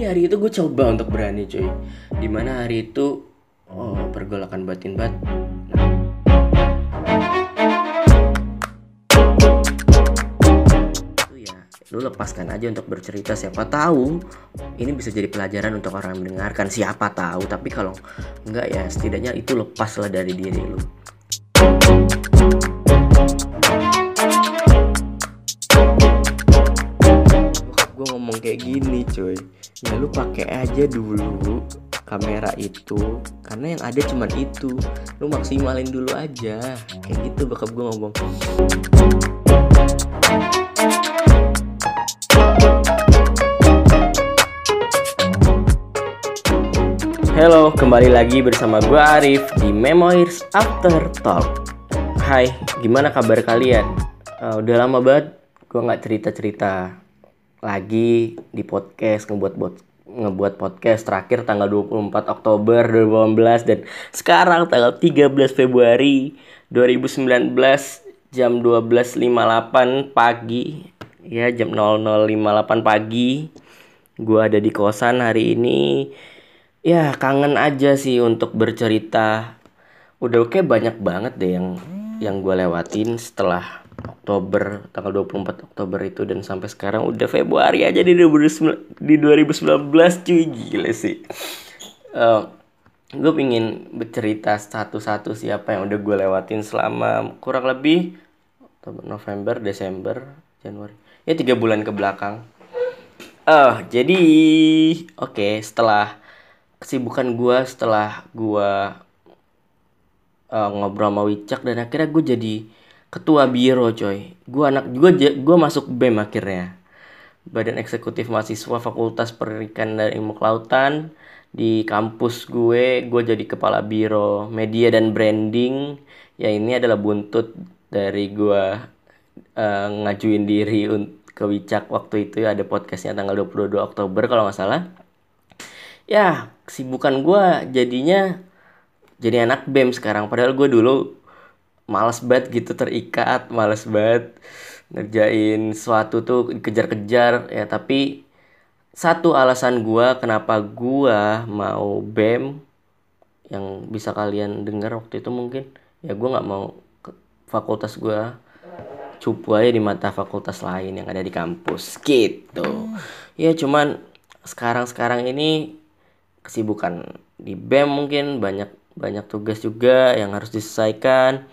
di hari itu gue coba untuk berani cuy. Di mana hari itu oh pergolakan batin bat ya lu lepaskan aja untuk bercerita. Siapa tahu ini bisa jadi pelajaran untuk orang yang mendengarkan. Siapa tahu tapi kalau enggak ya setidaknya itu lepaslah dari diri lu ngomong kayak gini cuy. Ya lu pakai aja dulu kamera itu karena yang ada cuman itu. Lu maksimalin dulu aja. Kayak gitu bakal gue ngomong. Halo, kembali lagi bersama gue Arif di Memoirs After Talk. Hai, gimana kabar kalian? Uh, udah lama banget gue nggak cerita-cerita lagi di podcast ngebuat buat ngebuat podcast terakhir tanggal 24 Oktober 2018 dan sekarang tanggal 13 Februari 2019 jam 12.58 pagi. Ya jam 00.58 pagi. Gue ada di kosan hari ini. Ya kangen aja sih untuk bercerita. Udah oke banyak banget deh yang yang gue lewatin setelah Oktober tanggal 24 Oktober itu dan sampai sekarang udah Februari aja di 2019 di 2019 cuy. Gila sih. Uh, gue pingin bercerita satu-satu siapa yang udah gue lewatin selama kurang lebih November Desember Januari. Ya tiga bulan ke belakang. Uh, jadi oke okay, setelah kesibukan gue setelah gue uh, ngobrol sama Wicak dan akhirnya gue jadi ketua biro coy. Gue anak gue gue masuk bem akhirnya. Badan eksekutif mahasiswa fakultas perikanan dan ilmu kelautan. Di kampus gue gue jadi kepala biro media dan branding. Ya ini adalah buntut dari gue uh, ngajuin diri ke Wicak waktu itu. Ya ada podcastnya tanggal 22 Oktober kalau nggak salah. Ya kesibukan gue jadinya jadi anak BEM sekarang. Padahal gue dulu males banget gitu terikat males banget ngerjain suatu tuh kejar-kejar ya tapi satu alasan gue kenapa gue mau BEM yang bisa kalian dengar waktu itu mungkin ya gue nggak mau ke fakultas gue cupu aja di mata fakultas lain yang ada di kampus gitu. Ya cuman sekarang-sekarang ini kesibukan di BEM mungkin banyak banyak tugas juga yang harus diselesaikan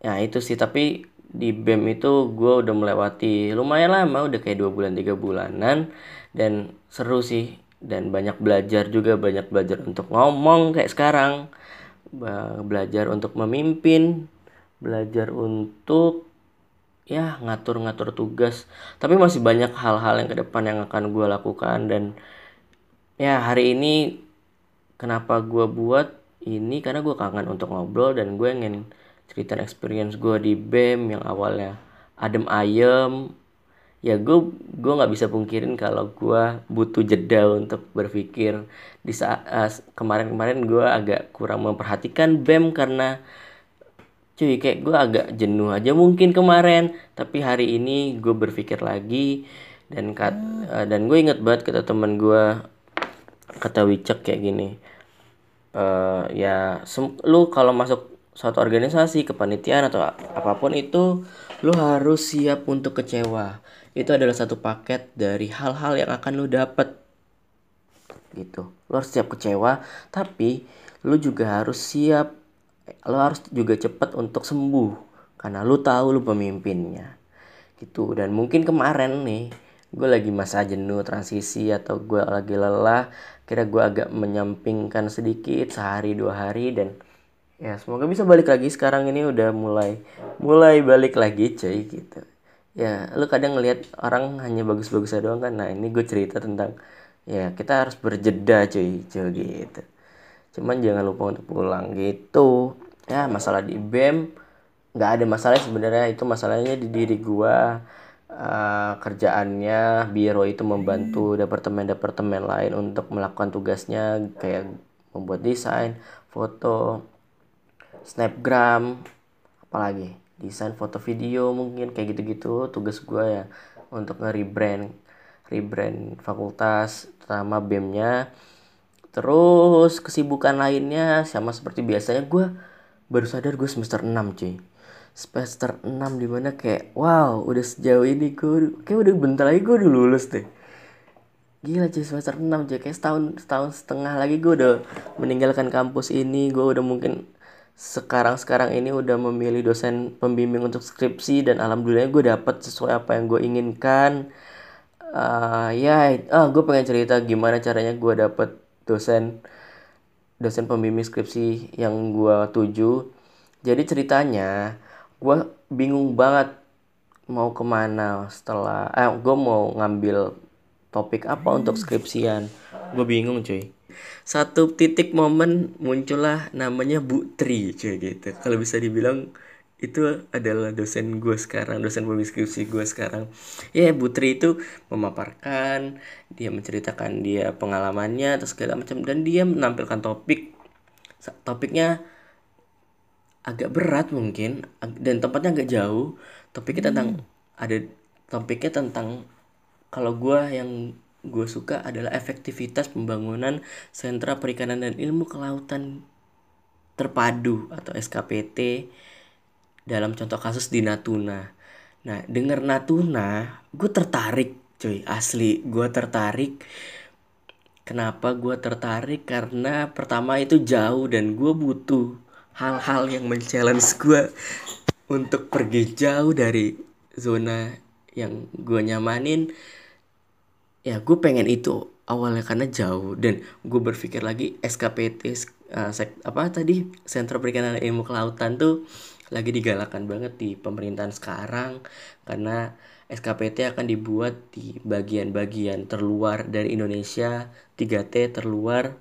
ya itu sih tapi di BEM itu gue udah melewati lumayan lama udah kayak dua bulan tiga bulanan dan seru sih dan banyak belajar juga banyak belajar untuk ngomong kayak sekarang. Belajar untuk memimpin belajar untuk ya ngatur-ngatur tugas. Tapi masih banyak hal-hal yang ke depan yang akan gue lakukan dan ya hari ini kenapa gue buat ini karena gue kangen untuk ngobrol dan gue ingin cerita experience gue di BEM yang awalnya adem ayem. Ya gue gue nggak bisa pungkirin kalau gue butuh jeda untuk berpikir. Di saat uh, kemarin-kemarin gue agak kurang memperhatikan BEM karena cuy kayak gue agak jenuh aja mungkin kemarin. Tapi hari ini gue berpikir lagi dan kat, uh, dan gue inget banget kata teman gue kata Wicek kayak gini uh, ya lu kalau masuk suatu organisasi kepanitiaan atau apa pun itu lu harus siap untuk kecewa. Itu adalah satu paket dari hal-hal yang akan lu dapat gitu. Lu harus siap kecewa tapi lu juga harus siap lu harus juga cepat untuk sembuh. Karena lu tahu lu pemimpinnya. Gitu. Dan mungkin kemarin nih gue lagi masa jenuh transisi atau gue lagi lelah kira gue agak menyampingkan sedikit sehari dua hari dan ya semoga bisa balik lagi. Sekarang ini udah mulai mulai balik lagi cuy gitu. Ya lu kadang ngelihat orang hanya bagus-bagus doang kan? Nah ini gue cerita tentang ya kita harus berjeda cuy cuy gitu. Cuman jangan lupa untuk pulang gitu. Ya masalah di bem nggak ada masalah sebenarnya. Itu masalahnya di diri gue uh, kerjaannya biro itu membantu departemen-departemen lain untuk melakukan tugasnya kayak membuat desain, foto, snapgram, apalagi desain foto video mungkin kayak gitu-gitu tugas gue ya untuk nge-rebrand rebrand fakultas terutama BEM-nya terus kesibukan lainnya sama seperti biasanya gue baru sadar gue semester 6 cuy. Semester 6 di mana kayak wow udah sejauh ini gue kayak udah bentar lagi gue udah lulus deh. Gila cuy semester 6 cuy. Kayak setahun setahun setengah lagi gue udah meninggalkan kampus ini gue udah mungkin sekarang-sekarang ini udah memilih dosen pembimbing untuk skripsi dan alhamdulillah gue dapet sesuai apa yang gue inginkan. Uh, ya ah gue pengen cerita gimana caranya gue dapet dosen dosen pembimbing skripsi yang gue tuju. Jadi ceritanya gue bingung banget mau ke mana setelah eh gue mau ngambil topik apa untuk skripsian? Gue bingung cuy. Satu titik momen muncullah namanya Bu Tri cuy gitu. Kalau bisa dibilang itu adalah dosen gue sekarang dosen pembiskripsi gue sekarang. Ya Bu Tri itu memaparkan dia menceritakan dia pengalamannya atau segala macam dan dia menampilkan topik. Topiknya agak berat mungkin dan tempatnya agak jauh. Topiknya tentang hmm. ada topiknya tentang kalau gue yang gue suka adalah efektivitas pembangunan sentra perikanan dan ilmu kelautan terpadu atau SKPT dalam contoh kasus di Natuna. Nah, denger Natuna, gue tertarik, cuy, asli, gue tertarik. Kenapa gue tertarik? Karena pertama itu jauh dan gue butuh hal-hal yang men-challenge gue untuk pergi jauh dari zona yang gue nyamanin ya gue pengen itu awalnya karena jauh dan gue berpikir lagi SKPT uh, eh, sek, apa tadi Sentra Perikanan Ilmu Kelautan tuh lagi digalakan banget di pemerintahan sekarang karena SKPT akan dibuat di bagian-bagian terluar dari Indonesia 3T terluar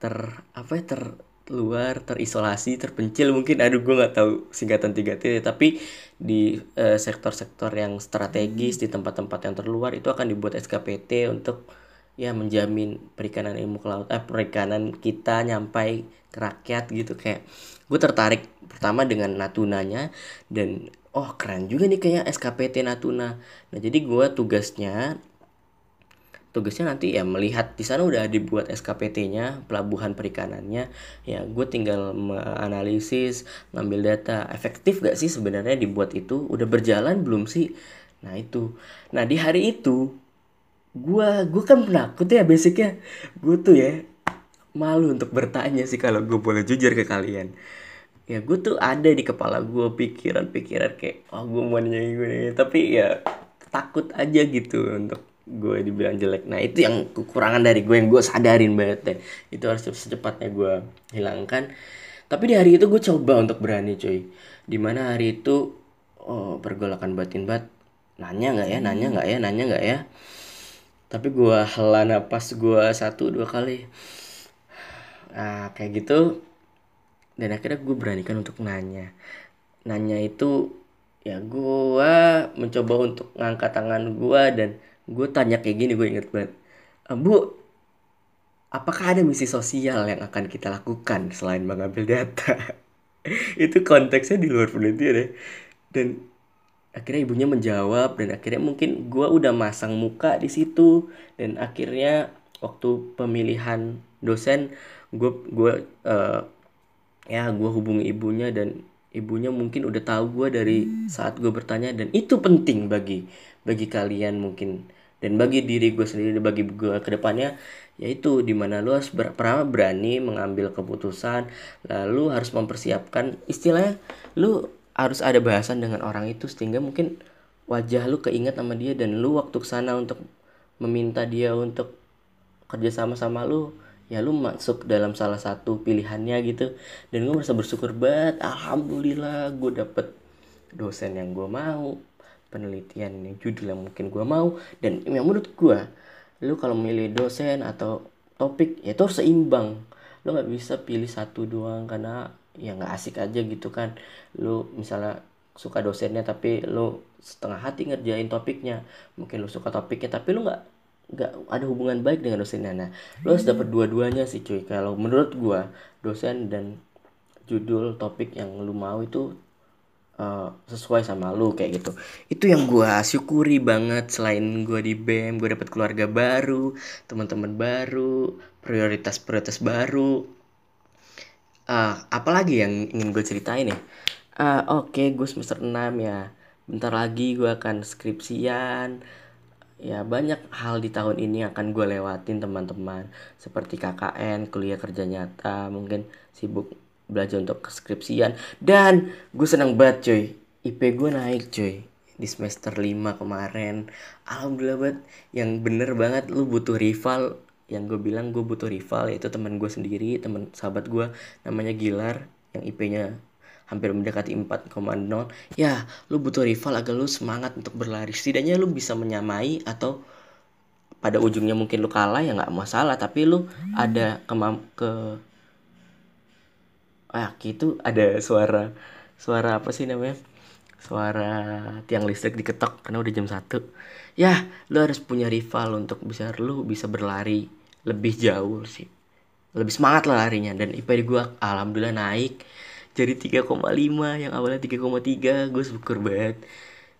ter apa ya ter luar terisolasi terpencil mungkin. Aduh gue nggak tahu singkatan 3T tapi di uh, sektor-sektor yang strategis di tempat-tempat yang terluar itu akan dibuat SKPT untuk ya menjamin perikanan ilmu ke laut eh perikanan kita nyampai ke rakyat gitu. Kayak gue tertarik pertama dengan Natunanya dan oh keren juga nih kayak SKPT Natuna. Nah jadi gue tugasnya tugasnya nanti ya melihat di sana udah dibuat SKPT-nya pelabuhan perikanannya. Ya gue tinggal menganalisis ngambil data. Efektif gak sih sebenarnya dibuat itu? Udah berjalan belum sih? Nah itu. Nah di hari itu gue gue kan penakut ya basicnya. Gue tuh ya malu untuk bertanya sih kalau gue boleh jujur ke kalian. Ya gue tuh ada di kepala gue pikiran-pikiran kayak oh gue mau nanya gue tapi ya takut aja gitu untuk gue dibilang jelek. Nah itu yang kekurangan dari gue yang gue sadarin banget deh. Itu harus secepatnya gue hilangkan. Tapi di hari itu gue coba untuk berani cuy. Di mana hari itu oh, pergolakan batin bat nanya nggak ya nanya nggak ya nanya nggak ya. Tapi gue hela napas gue satu dua kali. Nah kayak gitu. Dan akhirnya gue beranikan untuk nanya. Nanya itu ya gue mencoba untuk ngangkat tangan gue dan gue tanya kayak gini gue inget banget. Eh, bu apakah ada misi sosial yang akan kita lakukan selain mengambil data? Itu konteksnya di luar penelitian ya. Dan akhirnya ibunya menjawab dan akhirnya mungkin gue udah masang muka di situ. Dan akhirnya waktu pemilihan dosen gue gue uh, ya gue hubungi ibunya dan ibunya mungkin udah tahu gue dari saat gue bertanya. Dan itu penting bagi bagi kalian mungkin dan bagi diri gue sendiri bagi gue ke depannya yaitu di mana lu harus ber berani mengambil keputusan lalu harus mempersiapkan istilahnya lu harus ada bahasan dengan orang itu sehingga mungkin wajah lu keinget sama dia dan lu waktu ke sana untuk meminta dia untuk kerja sama sama lu ya lu masuk dalam salah satu pilihannya gitu. Dan gue merasa bersyukur banget alhamdulillah gue dapet dosen yang gue mau penelitian yang judul yang mungkin gue mau. Dan yang menurut gue lu kalau milih dosen atau topik ya itu harus seimbang. Lu nggak bisa pilih satu doang karena ya nggak asik aja gitu kan. Lu misalnya suka dosennya tapi lu setengah hati ngerjain topiknya. Mungkin lu suka topiknya tapi lu nggak nggak ada hubungan baik dengan dosennya. Nah lu harus dapat dua-duanya sih cuy. Kalau menurut gua dosen dan judul topik yang lu mau itu uh, sesuai sama lu kayak gitu. Itu yang gue syukuri banget selain gue di bem gue dapat keluarga baru teman-teman baru prioritas prioritas baru. Uh, apalagi yang ingin gue ceritain ya? Uh, oke okay, gue semester 6 ya. Bentar lagi gue akan skripsian. Ya banyak hal di tahun ini akan gue lewatin teman-teman. Seperti KKN kuliah kerja nyata mungkin sibuk belajar untuk skripsian. Dan gue senang banget cuy. IP gue naik cuy di semester 5 kemarin. Alhamdulillah banget. Yang bener banget lu butuh rival. Yang gue bilang gue butuh rival yaitu teman gue sendiri teman sahabat gue namanya Gilar yang IP-nya hampir mendekati 4,0 ya lu butuh rival agar lu semangat untuk berlari. Setidaknya lu bisa menyamai atau pada ujungnya mungkin lu kalah ya nggak masalah. Tapi lu ada kemam ke ah gitu ada suara suara apa sih namanya? Suara tiang listrik diketok karena udah jam satu. Ya lu harus punya rival untuk bisa lu bisa berlari lebih jauh sih. Lebih semangat lah larinya. Dan IPD gue alhamdulillah naik. Jadi 3,5 yang awalnya 3,3 gue syukur banget.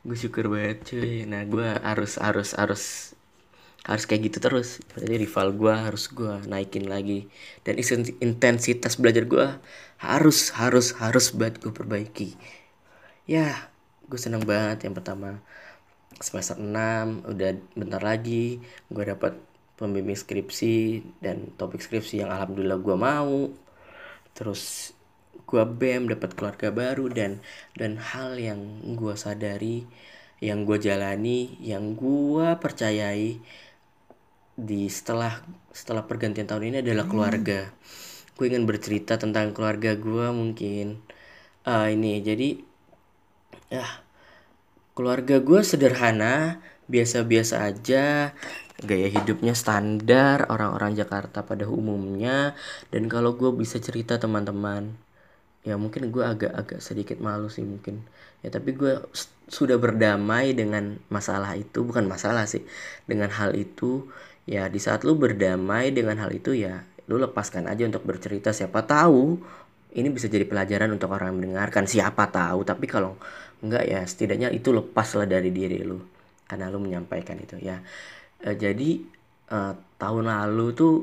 Gue syukur banget cuy. Nah gue harus harus harus harus kayak gitu terus. Jadi rival gue harus gue naikin lagi. Dan intensitas belajar gue harus harus harus banget gue perbaiki. Ya gue seneng banget yang pertama. Semester 6 udah bentar lagi gue dapat pembimbing skripsi dan topik skripsi yang alhamdulillah gue mau. Terus gue bem dapat keluarga baru dan dan hal yang gue sadari yang gue jalani yang gue percayai di setelah setelah pergantian tahun ini adalah hmm. keluarga. Gue ingin bercerita tentang keluarga gue mungkin. Uh, ini jadi ya keluarga gue sederhana biasa-biasa aja. Gaya hidupnya standar orang-orang Jakarta pada umumnya. Dan kalau gue bisa cerita teman-teman ya mungkin gue agak-agak sedikit malu sih mungkin. Ya tapi gue sudah berdamai dengan masalah itu bukan masalah sih dengan hal itu ya di saat lu berdamai dengan hal itu ya lu lepaskan aja untuk bercerita. Siapa tahu ini bisa jadi pelajaran untuk orang yang mendengarkan. Siapa tahu tapi kalau enggak ya setidaknya itu lepaslah dari diri lu karena lu menyampaikan itu ya. E, jadi e, tahun lalu tuh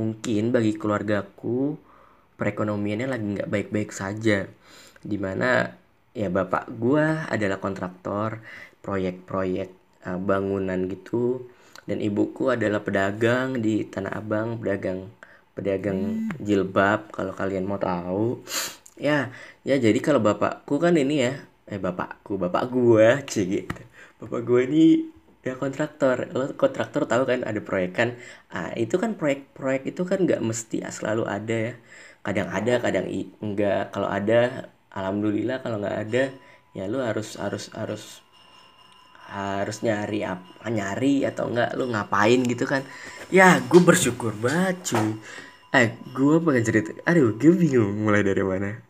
mungkin bagi keluargaku perekonomiannya lagi nggak baik-baik saja. Di mana ya bapak gua adalah kontraktor proyek-proyek uh, bangunan gitu dan ibuku adalah pedagang di Tanah Abang pedagang pedagang hmm. jilbab kalau kalian mau tahu. Ya ya jadi kalau bapakku kan ini ya eh bapakku bapak gua cie gitu. Bapak gua ini ya kontraktor. Lo kontraktor tahu kan ada proyek kan? Ah itu kan proyek-proyek itu kan nggak mesti selalu ada ya. Kadang ada kadang enggak kalau ada alhamdulillah kalau nggak ada ya lu harus harus harus harus nyari apa nyari atau enggak lu ngapain gitu kan. Ya gue bersyukur banget cuy. Eh gue pengen cerita aduh gue bingung mulai dari mana.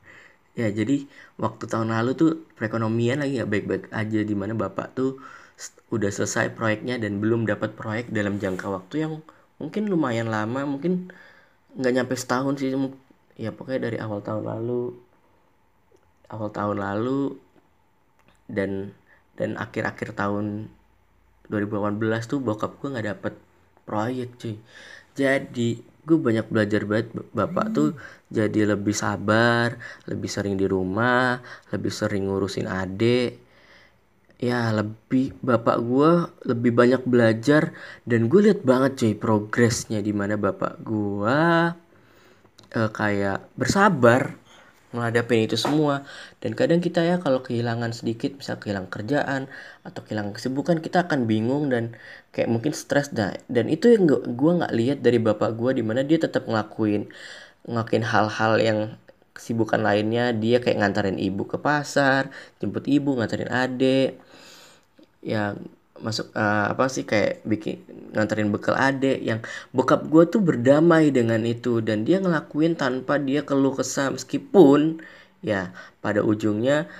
Ya jadi waktu tahun lalu tuh perekonomian lagi nggak baik-baik aja di mana bapak tuh udah selesai proyeknya dan belum dapat proyek dalam jangka waktu yang mungkin lumayan lama mungkin nggak nyampe setahun sih ya pokoknya dari awal tahun lalu awal tahun lalu dan dan akhir-akhir tahun 2018 tuh bokap gue nggak dapet proyek cuy. Jadi gue banyak belajar banget bapak hmm. tuh jadi lebih sabar lebih sering di rumah lebih sering ngurusin adik. Ya lebih bapak gue lebih banyak belajar dan gue lihat banget cuy progresnya di mana bapak gue uh, kayak bersabar menghadapi itu semua. Dan kadang kita ya kalau kehilangan sedikit misal kehilangan kerjaan atau kehilangan kesibukan kita akan bingung dan kayak mungkin stres dah. Dan itu yang gue nggak lihat dari bapak gue di mana dia tetap ngelakuin ngelakuin hal-hal yang kesibukan lainnya. Dia kayak ngantarin ibu ke pasar jemput ibu ngantarin adik. Ya masuk uh, apa sih kayak bikin nganterin bekal adek yang bokap gue tuh berdamai dengan itu dan dia ngelakuin tanpa dia keluh kesah. Meskipun ya pada ujungnya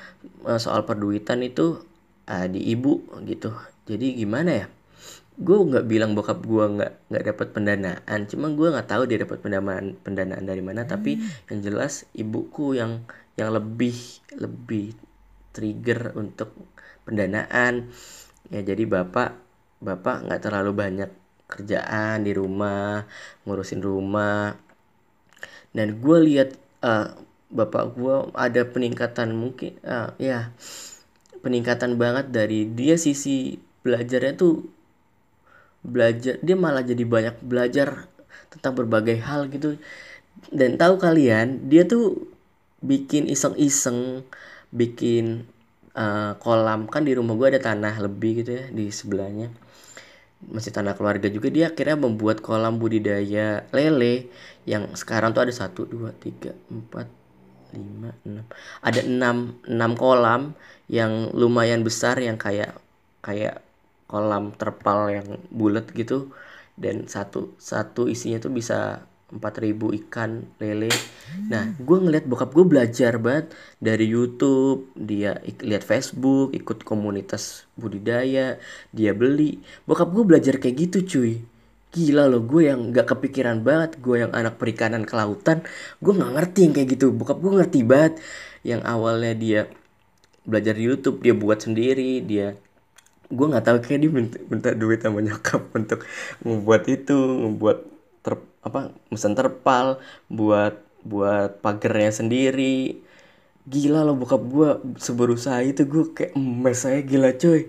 uh, soal perduitan itu uh, di ibu gitu. Jadi gimana ya? Gue nggak bilang bokap gue nggak nggak dapat pendanaan. Cuma gue nggak tahu dia dapat pendanaan pendanaan dari mana. Tapi hmm. yang jelas ibuku yang yang lebih lebih trigger untuk pendanaan ya jadi bapak bapak nggak terlalu banyak kerjaan di rumah ngurusin rumah. Dan gue lihat uh, bapak gue ada peningkatan mungkin uh, ya peningkatan banget dari dia sisi belajarnya tuh belajar dia malah jadi banyak belajar tentang berbagai hal gitu. Dan tahu kalian dia tuh bikin iseng-iseng bikin uh, kolam kan di rumah gue ada tanah lebih gitu ya di sebelahnya. Masih tanah keluarga juga. Dia akhirnya membuat kolam budidaya lele yang sekarang tuh ada satu dua tiga empat lima enam. Ada enam enam kolam yang lumayan besar yang kayak kayak kolam terpal yang bulat gitu. Dan satu satu isinya tuh bisa 4000 ikan lele. Nah, gue ngeliat bokap gue belajar banget dari YouTube, dia lihat Facebook, ikut komunitas budidaya, dia beli. Bokap gue belajar kayak gitu cuy. Gila loh, gue yang gak kepikiran banget, gue yang anak perikanan kelautan, gue gak ngerti yang kayak gitu. Bokap gue ngerti banget. Yang awalnya dia belajar di YouTube, dia buat sendiri, dia gue nggak tahu kayak dia minta, minta duit sama nyokap untuk membuat itu, membuat ter, apa mesin terpal buat buat pagernya sendiri. Gila loh bokap gue seberusaha itu gue kayak emes saya gila coy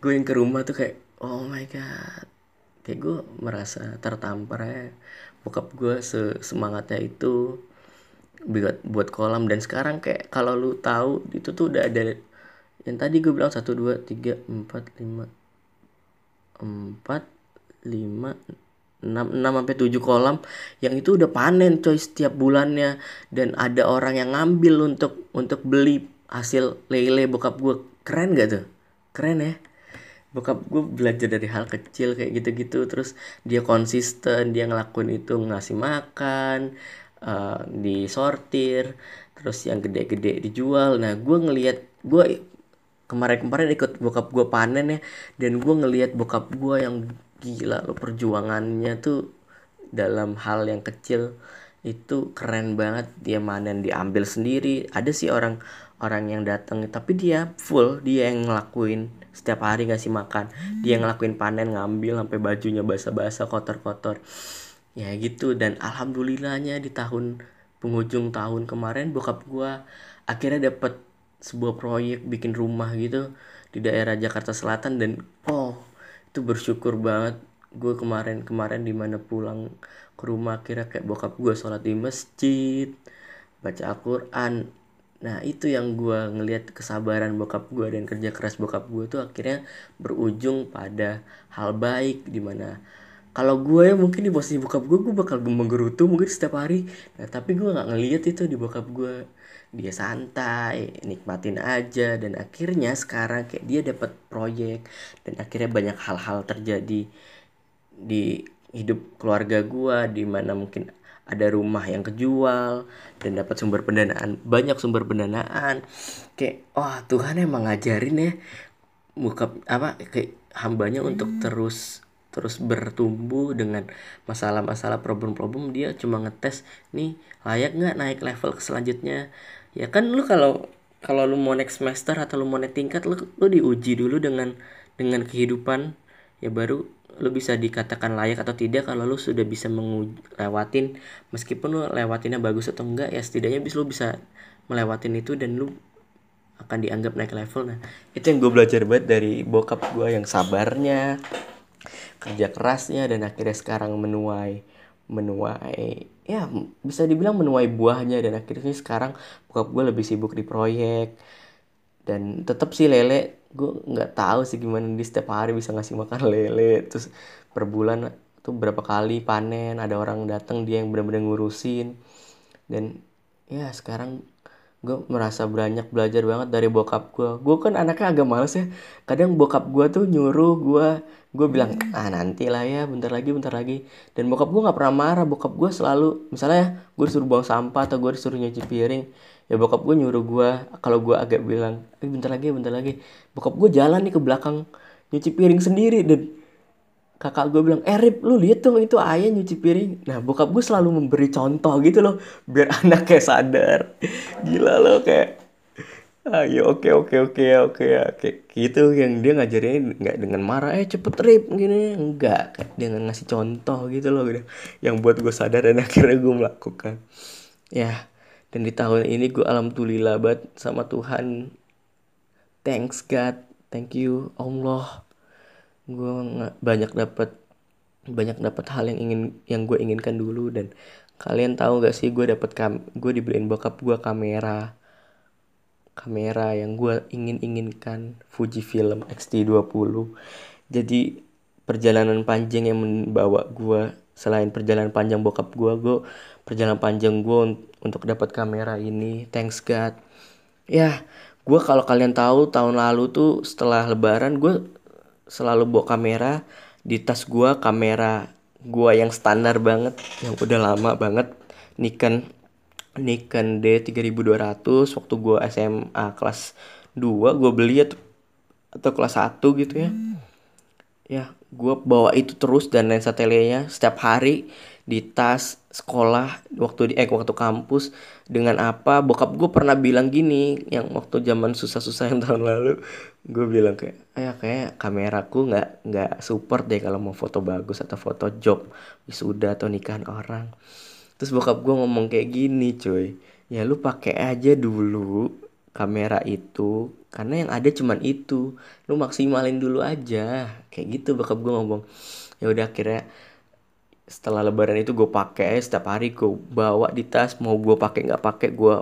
gue yang ke rumah tuh kayak oh my god. Kayak gue merasa tertampar ya bokap gue semangatnya itu buat buat kolam. Dan sekarang kayak kalau lu tahu itu tuh udah ada yang tadi gue bilang satu dua tiga empat lima empat lima 6, 6 sampai 7 kolam yang itu udah panen coy setiap bulannya. Dan ada orang yang ngambil untuk untuk beli hasil lele bokap gue keren gak tuh? Keren ya. Bokap gue belajar dari hal kecil kayak gitu-gitu. Terus dia konsisten dia ngelakuin itu ngasih makan uh, disortir terus yang gede-gede dijual. Nah gue ngelihat gue kemarin-kemarin ikut bokap gue panen ya dan gue ngelihat bokap gue yang gila lo perjuangannya tuh dalam hal yang kecil itu keren banget. Dia manen diambil sendiri. Ada sih orang orang yang datang tapi dia full dia yang ngelakuin. Setiap hari ngasih makan. Dia yang ngelakuin panen ngambil sampai bajunya basah-basah kotor-kotor. Ya gitu dan alhamdulillahnya di tahun penghujung tahun kemarin bokap gua akhirnya dapat sebuah proyek bikin rumah gitu di daerah Jakarta Selatan dan oh itu bersyukur banget gue kemarin kemarin di mana pulang ke rumah kira kayak bokap gue sholat di masjid baca Al-Quran. Nah itu yang gue ngelihat kesabaran bokap gue dan kerja keras bokap gue tuh akhirnya berujung pada hal baik di mana kalau gue ya mungkin di posisi bokap gue gue bakal menggerutu mungkin setiap hari. Nah tapi gue nggak ngeliat itu di bokap gue dia santai nikmatin aja dan akhirnya sekarang kayak dia dapat proyek dan akhirnya banyak hal-hal terjadi di hidup keluarga gua di mana mungkin ada rumah yang kejual dan dapat sumber pendanaan banyak sumber pendanaan. Kayak wah oh, Tuhan emang ngajarin ya buka apa kayak hambanya untuk terus terus bertumbuh dengan masalah-masalah problem-problem dia cuma ngetes nih layak nggak naik level ke selanjutnya? Ya kan lu kalau kalau lu mau next semester atau lu mau naik tingkat lu lu diuji dulu dengan dengan kehidupan. Ya baru lu bisa dikatakan layak atau tidak kalau lu sudah bisa melewatin meskipun lu lewatinnya bagus atau enggak ya setidaknya bisa lu bisa melewatin itu dan lu akan dianggap naik level. Nah itu yang gue belajar banget dari bokap gue yang sabarnya kerja kerasnya dan akhirnya sekarang menuai menuai ya bisa dibilang menuai buahnya dan akhirnya sekarang bokap gue lebih sibuk di proyek. Dan tetap sih lele gue nggak tahu sih gimana di setiap hari bisa ngasih makan lele. Terus per bulan tuh berapa kali panen ada orang datang dia yang benar-benar ngurusin. Dan ya sekarang gue merasa banyak belajar banget dari bokap gue gue kan anaknya agak males ya. Kadang bokap gue tuh nyuruh gue gue bilang ah nanti lah ya bentar lagi bentar lagi. Dan bokap gue nggak pernah marah. Bokap gue selalu misalnya ya gue disuruh buang sampah atau gue disuruh nyuci piring ya bokap gue nyuruh gue kalau gue agak bilang eh, bentar lagi bentar lagi. Bokap gue jalan nih ke belakang nyuci piring sendiri dan kakak gue bilang eh lu lihat tuh itu ayah nyuci piring. Nah bokap gue selalu memberi contoh gitu loh biar anaknya sadar. Gila loh kayak ya oke oke oke oke oke. Gitu yang dia ngajarin nggak dengan marah eh cepet rip gini. Enggak kayak dengan ngasih contoh gitu loh gitu yang buat gue sadar dan akhirnya gue melakukan. Ya dan di tahun ini gue alhamdulillah banget sama Tuhan. Thanks God. Thank you Allah gue banyak dapat banyak dapat hal yang ingin yang gue inginkan dulu dan kalian tahu gak sih gue dapat kam gue dibeliin bokap gue kamera kamera yang gue ingin inginkan Fujifilm X-T20 jadi perjalanan panjang yang membawa gue selain perjalanan panjang bokap gue gue perjalanan panjang gue untuk dapat kamera ini thanks God. Ya gue kalau kalian tahu tahun lalu tuh setelah lebaran gue selalu bawa kamera. Di tas gue kamera gue yang standar banget yang udah lama banget. Nikon Nikon D3200 waktu gue SMA kelas 2 gue beli atau, atau kelas 1 gitu ya. Ya gue bawa itu terus dan lensa telenya setiap hari di tas sekolah waktu di eh waktu kampus dengan apa? Bokap gue pernah bilang gini yang waktu zaman susah-susah yang tahun lalu. Gue bilang kayak ayah kayak kameraku nggak nggak support deh kalau mau foto bagus atau foto job wisuda atau nikahan orang. Terus bokap gue ngomong kayak gini cuy. Ya lu pakai aja dulu kamera itu karena yang ada cuman itu. Lu maksimalin dulu aja. Kayak gitu bokap gue ngomong. Ya udah akhirnya setelah lebaran itu gue pakai setiap hari gue bawa di tas mau gue pakai nggak pakai gue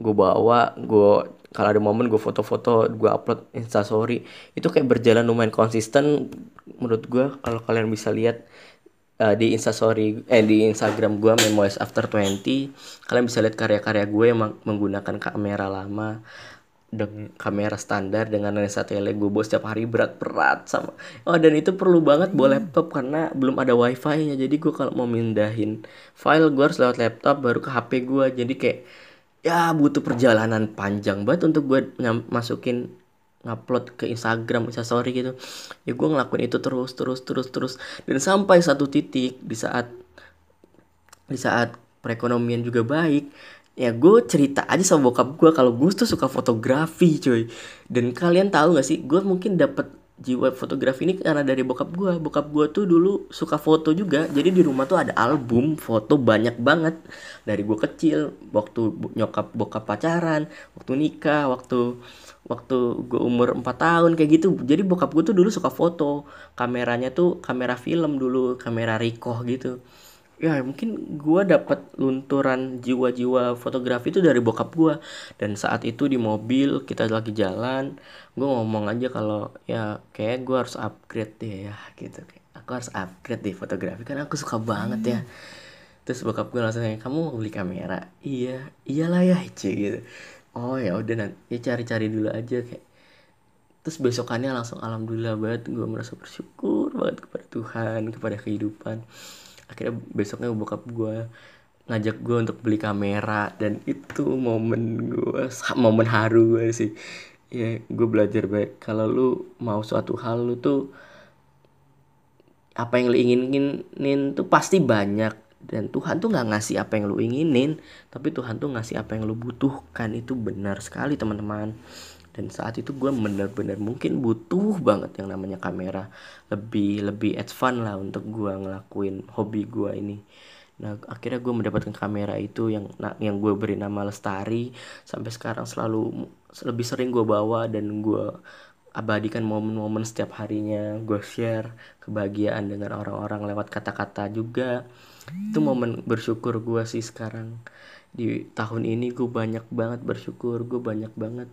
gue bawa gue kalau ada momen gue foto-foto gue upload instastory. Itu kayak berjalan lumayan konsisten menurut gue kalau kalian bisa lihat uh, di instastory eh di Instagram gue Memoirs After 20 kalian bisa lihat karya-karya gue yang menggunakan kamera lama dengan kamera standar dengan lensa tele gue bawa setiap hari berat-berat sama oh dan itu perlu banget bawa laptop karena belum ada wifi nya jadi gue kalau mau mindahin file gue harus lewat laptop baru ke HP gue jadi kayak ya butuh perjalanan panjang banget untuk gue masukin ngupload ke Instagram, Instastory gitu. Ya gue ngelakuin itu terus, terus, terus, terus. Dan sampai satu titik di saat di saat perekonomian juga baik, ya gue cerita aja sama bokap gue kalau gue tuh suka fotografi cuy. Dan kalian tahu gak sih, gue mungkin dapat jiwa fotografi ini karena dari bokap gue bokap gue tuh dulu suka foto juga jadi di rumah tuh ada album foto banyak banget. Dari gue kecil waktu nyokap bokap pacaran waktu nikah waktu waktu gue umur 4 tahun kayak gitu. Jadi bokap gue tuh dulu suka foto. Kameranya tuh kamera film dulu kamera Ricoh gitu ya mungkin gue dapat lunturan jiwa-jiwa fotografi itu dari bokap gue dan saat itu di mobil kita lagi jalan gue ngomong aja kalau ya kayak gue harus upgrade deh ya gitu. Aku harus upgrade deh fotografi karena aku suka banget ya. Terus bokap gue langsung kayak kamu mau beli kamera? Iya. Iyalah ya cie gitu. Oh ya udah nanti ya cari-cari dulu aja kayak. Terus besokannya langsung alhamdulillah banget gue merasa bersyukur banget kepada Tuhan kepada kehidupan akhirnya besoknya bokap gue ngajak gue untuk beli kamera dan itu momen gue momen haru gue sih. Ya gue belajar baik. Kalau lu mau suatu hal lu tuh apa yang lu inginin tuh pasti banyak. Dan Tuhan tuh nggak ngasih apa yang lu inginin tapi Tuhan tuh ngasih apa yang lu butuhkan. Itu benar sekali teman-teman dan saat itu gue benar-benar mungkin butuh banget yang namanya kamera. Lebih lebih advance lah untuk gue ngelakuin hobi gue ini. Nah akhirnya gue mendapatkan kamera itu yang yang gue beri nama lestari. Sampai sekarang selalu lebih sering gue bawa dan gue abadikan momen-momen setiap harinya. Gue share kebahagiaan dengan orang-orang lewat kata-kata juga. Itu momen bersyukur gue sih sekarang. Di tahun ini gue banyak banget bersyukur. Gue banyak banget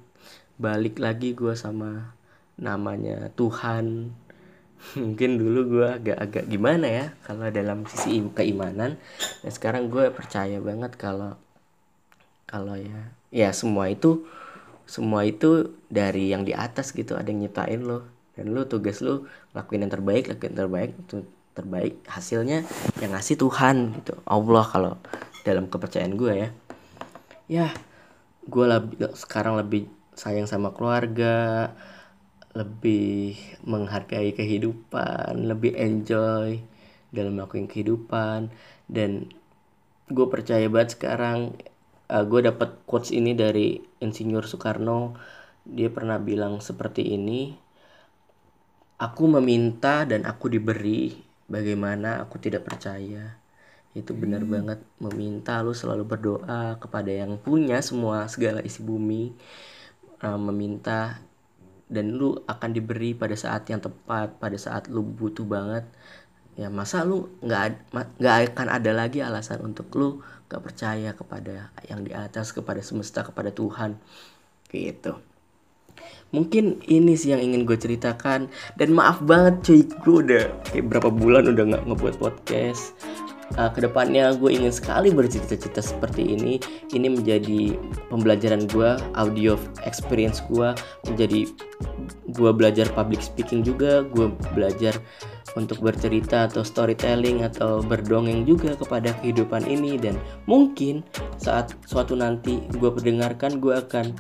balik lagi gue sama namanya Tuhan. Mungkin dulu gue agak-agak gimana ya kalau dalam sisi keimanan. Dan sekarang gue percaya banget kalau kalau ya ya semua itu semua itu dari yang di atas gitu ada yang nyiptain lo. Dan lo tugas lo lakuin yang terbaik lakuin yang terbaik terbaik hasilnya yang ngasih Tuhan gitu. Allah kalau dalam kepercayaan gue ya. Ya gue lebih sekarang lebih sayang sama keluarga lebih menghargai kehidupan lebih enjoy dalam melakukan kehidupan. Dan gue percaya banget sekarang uh, gue dapet quotes ini dari Insinyur Soekarno. Dia pernah bilang seperti ini aku meminta dan aku diberi bagaimana aku tidak percaya? Itu benar hmm. banget meminta lu selalu berdoa kepada yang punya semua segala isi bumi uh, meminta dan lu akan diberi pada saat yang tepat pada saat lu butuh banget. Ya masa lu nggak nggak akan ada lagi alasan untuk lu gak percaya kepada yang di atas kepada semesta kepada Tuhan. Gitu. Mungkin ini sih yang ingin gue ceritakan. Dan maaf banget cuy gue udah kayak berapa bulan udah nggak ngebuat podcast uh, ke depannya gue ingin sekali bercerita-cerita seperti ini. Ini menjadi pembelajaran gue audio experience gue menjadi gue belajar public speaking juga gue belajar untuk bercerita atau storytelling atau berdongeng juga kepada kehidupan ini. Dan mungkin saat suatu nanti gue pendengarkan gue akan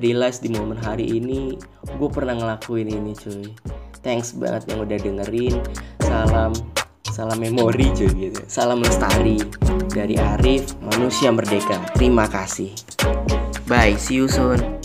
realize di momen hari ini gue pernah ngelakuin ini cuy. Thanks banget yang udah dengerin. Salam salam memori cuy gitu. Salam lestari dari Arif manusia merdeka. Terima kasih. Bye see you soon.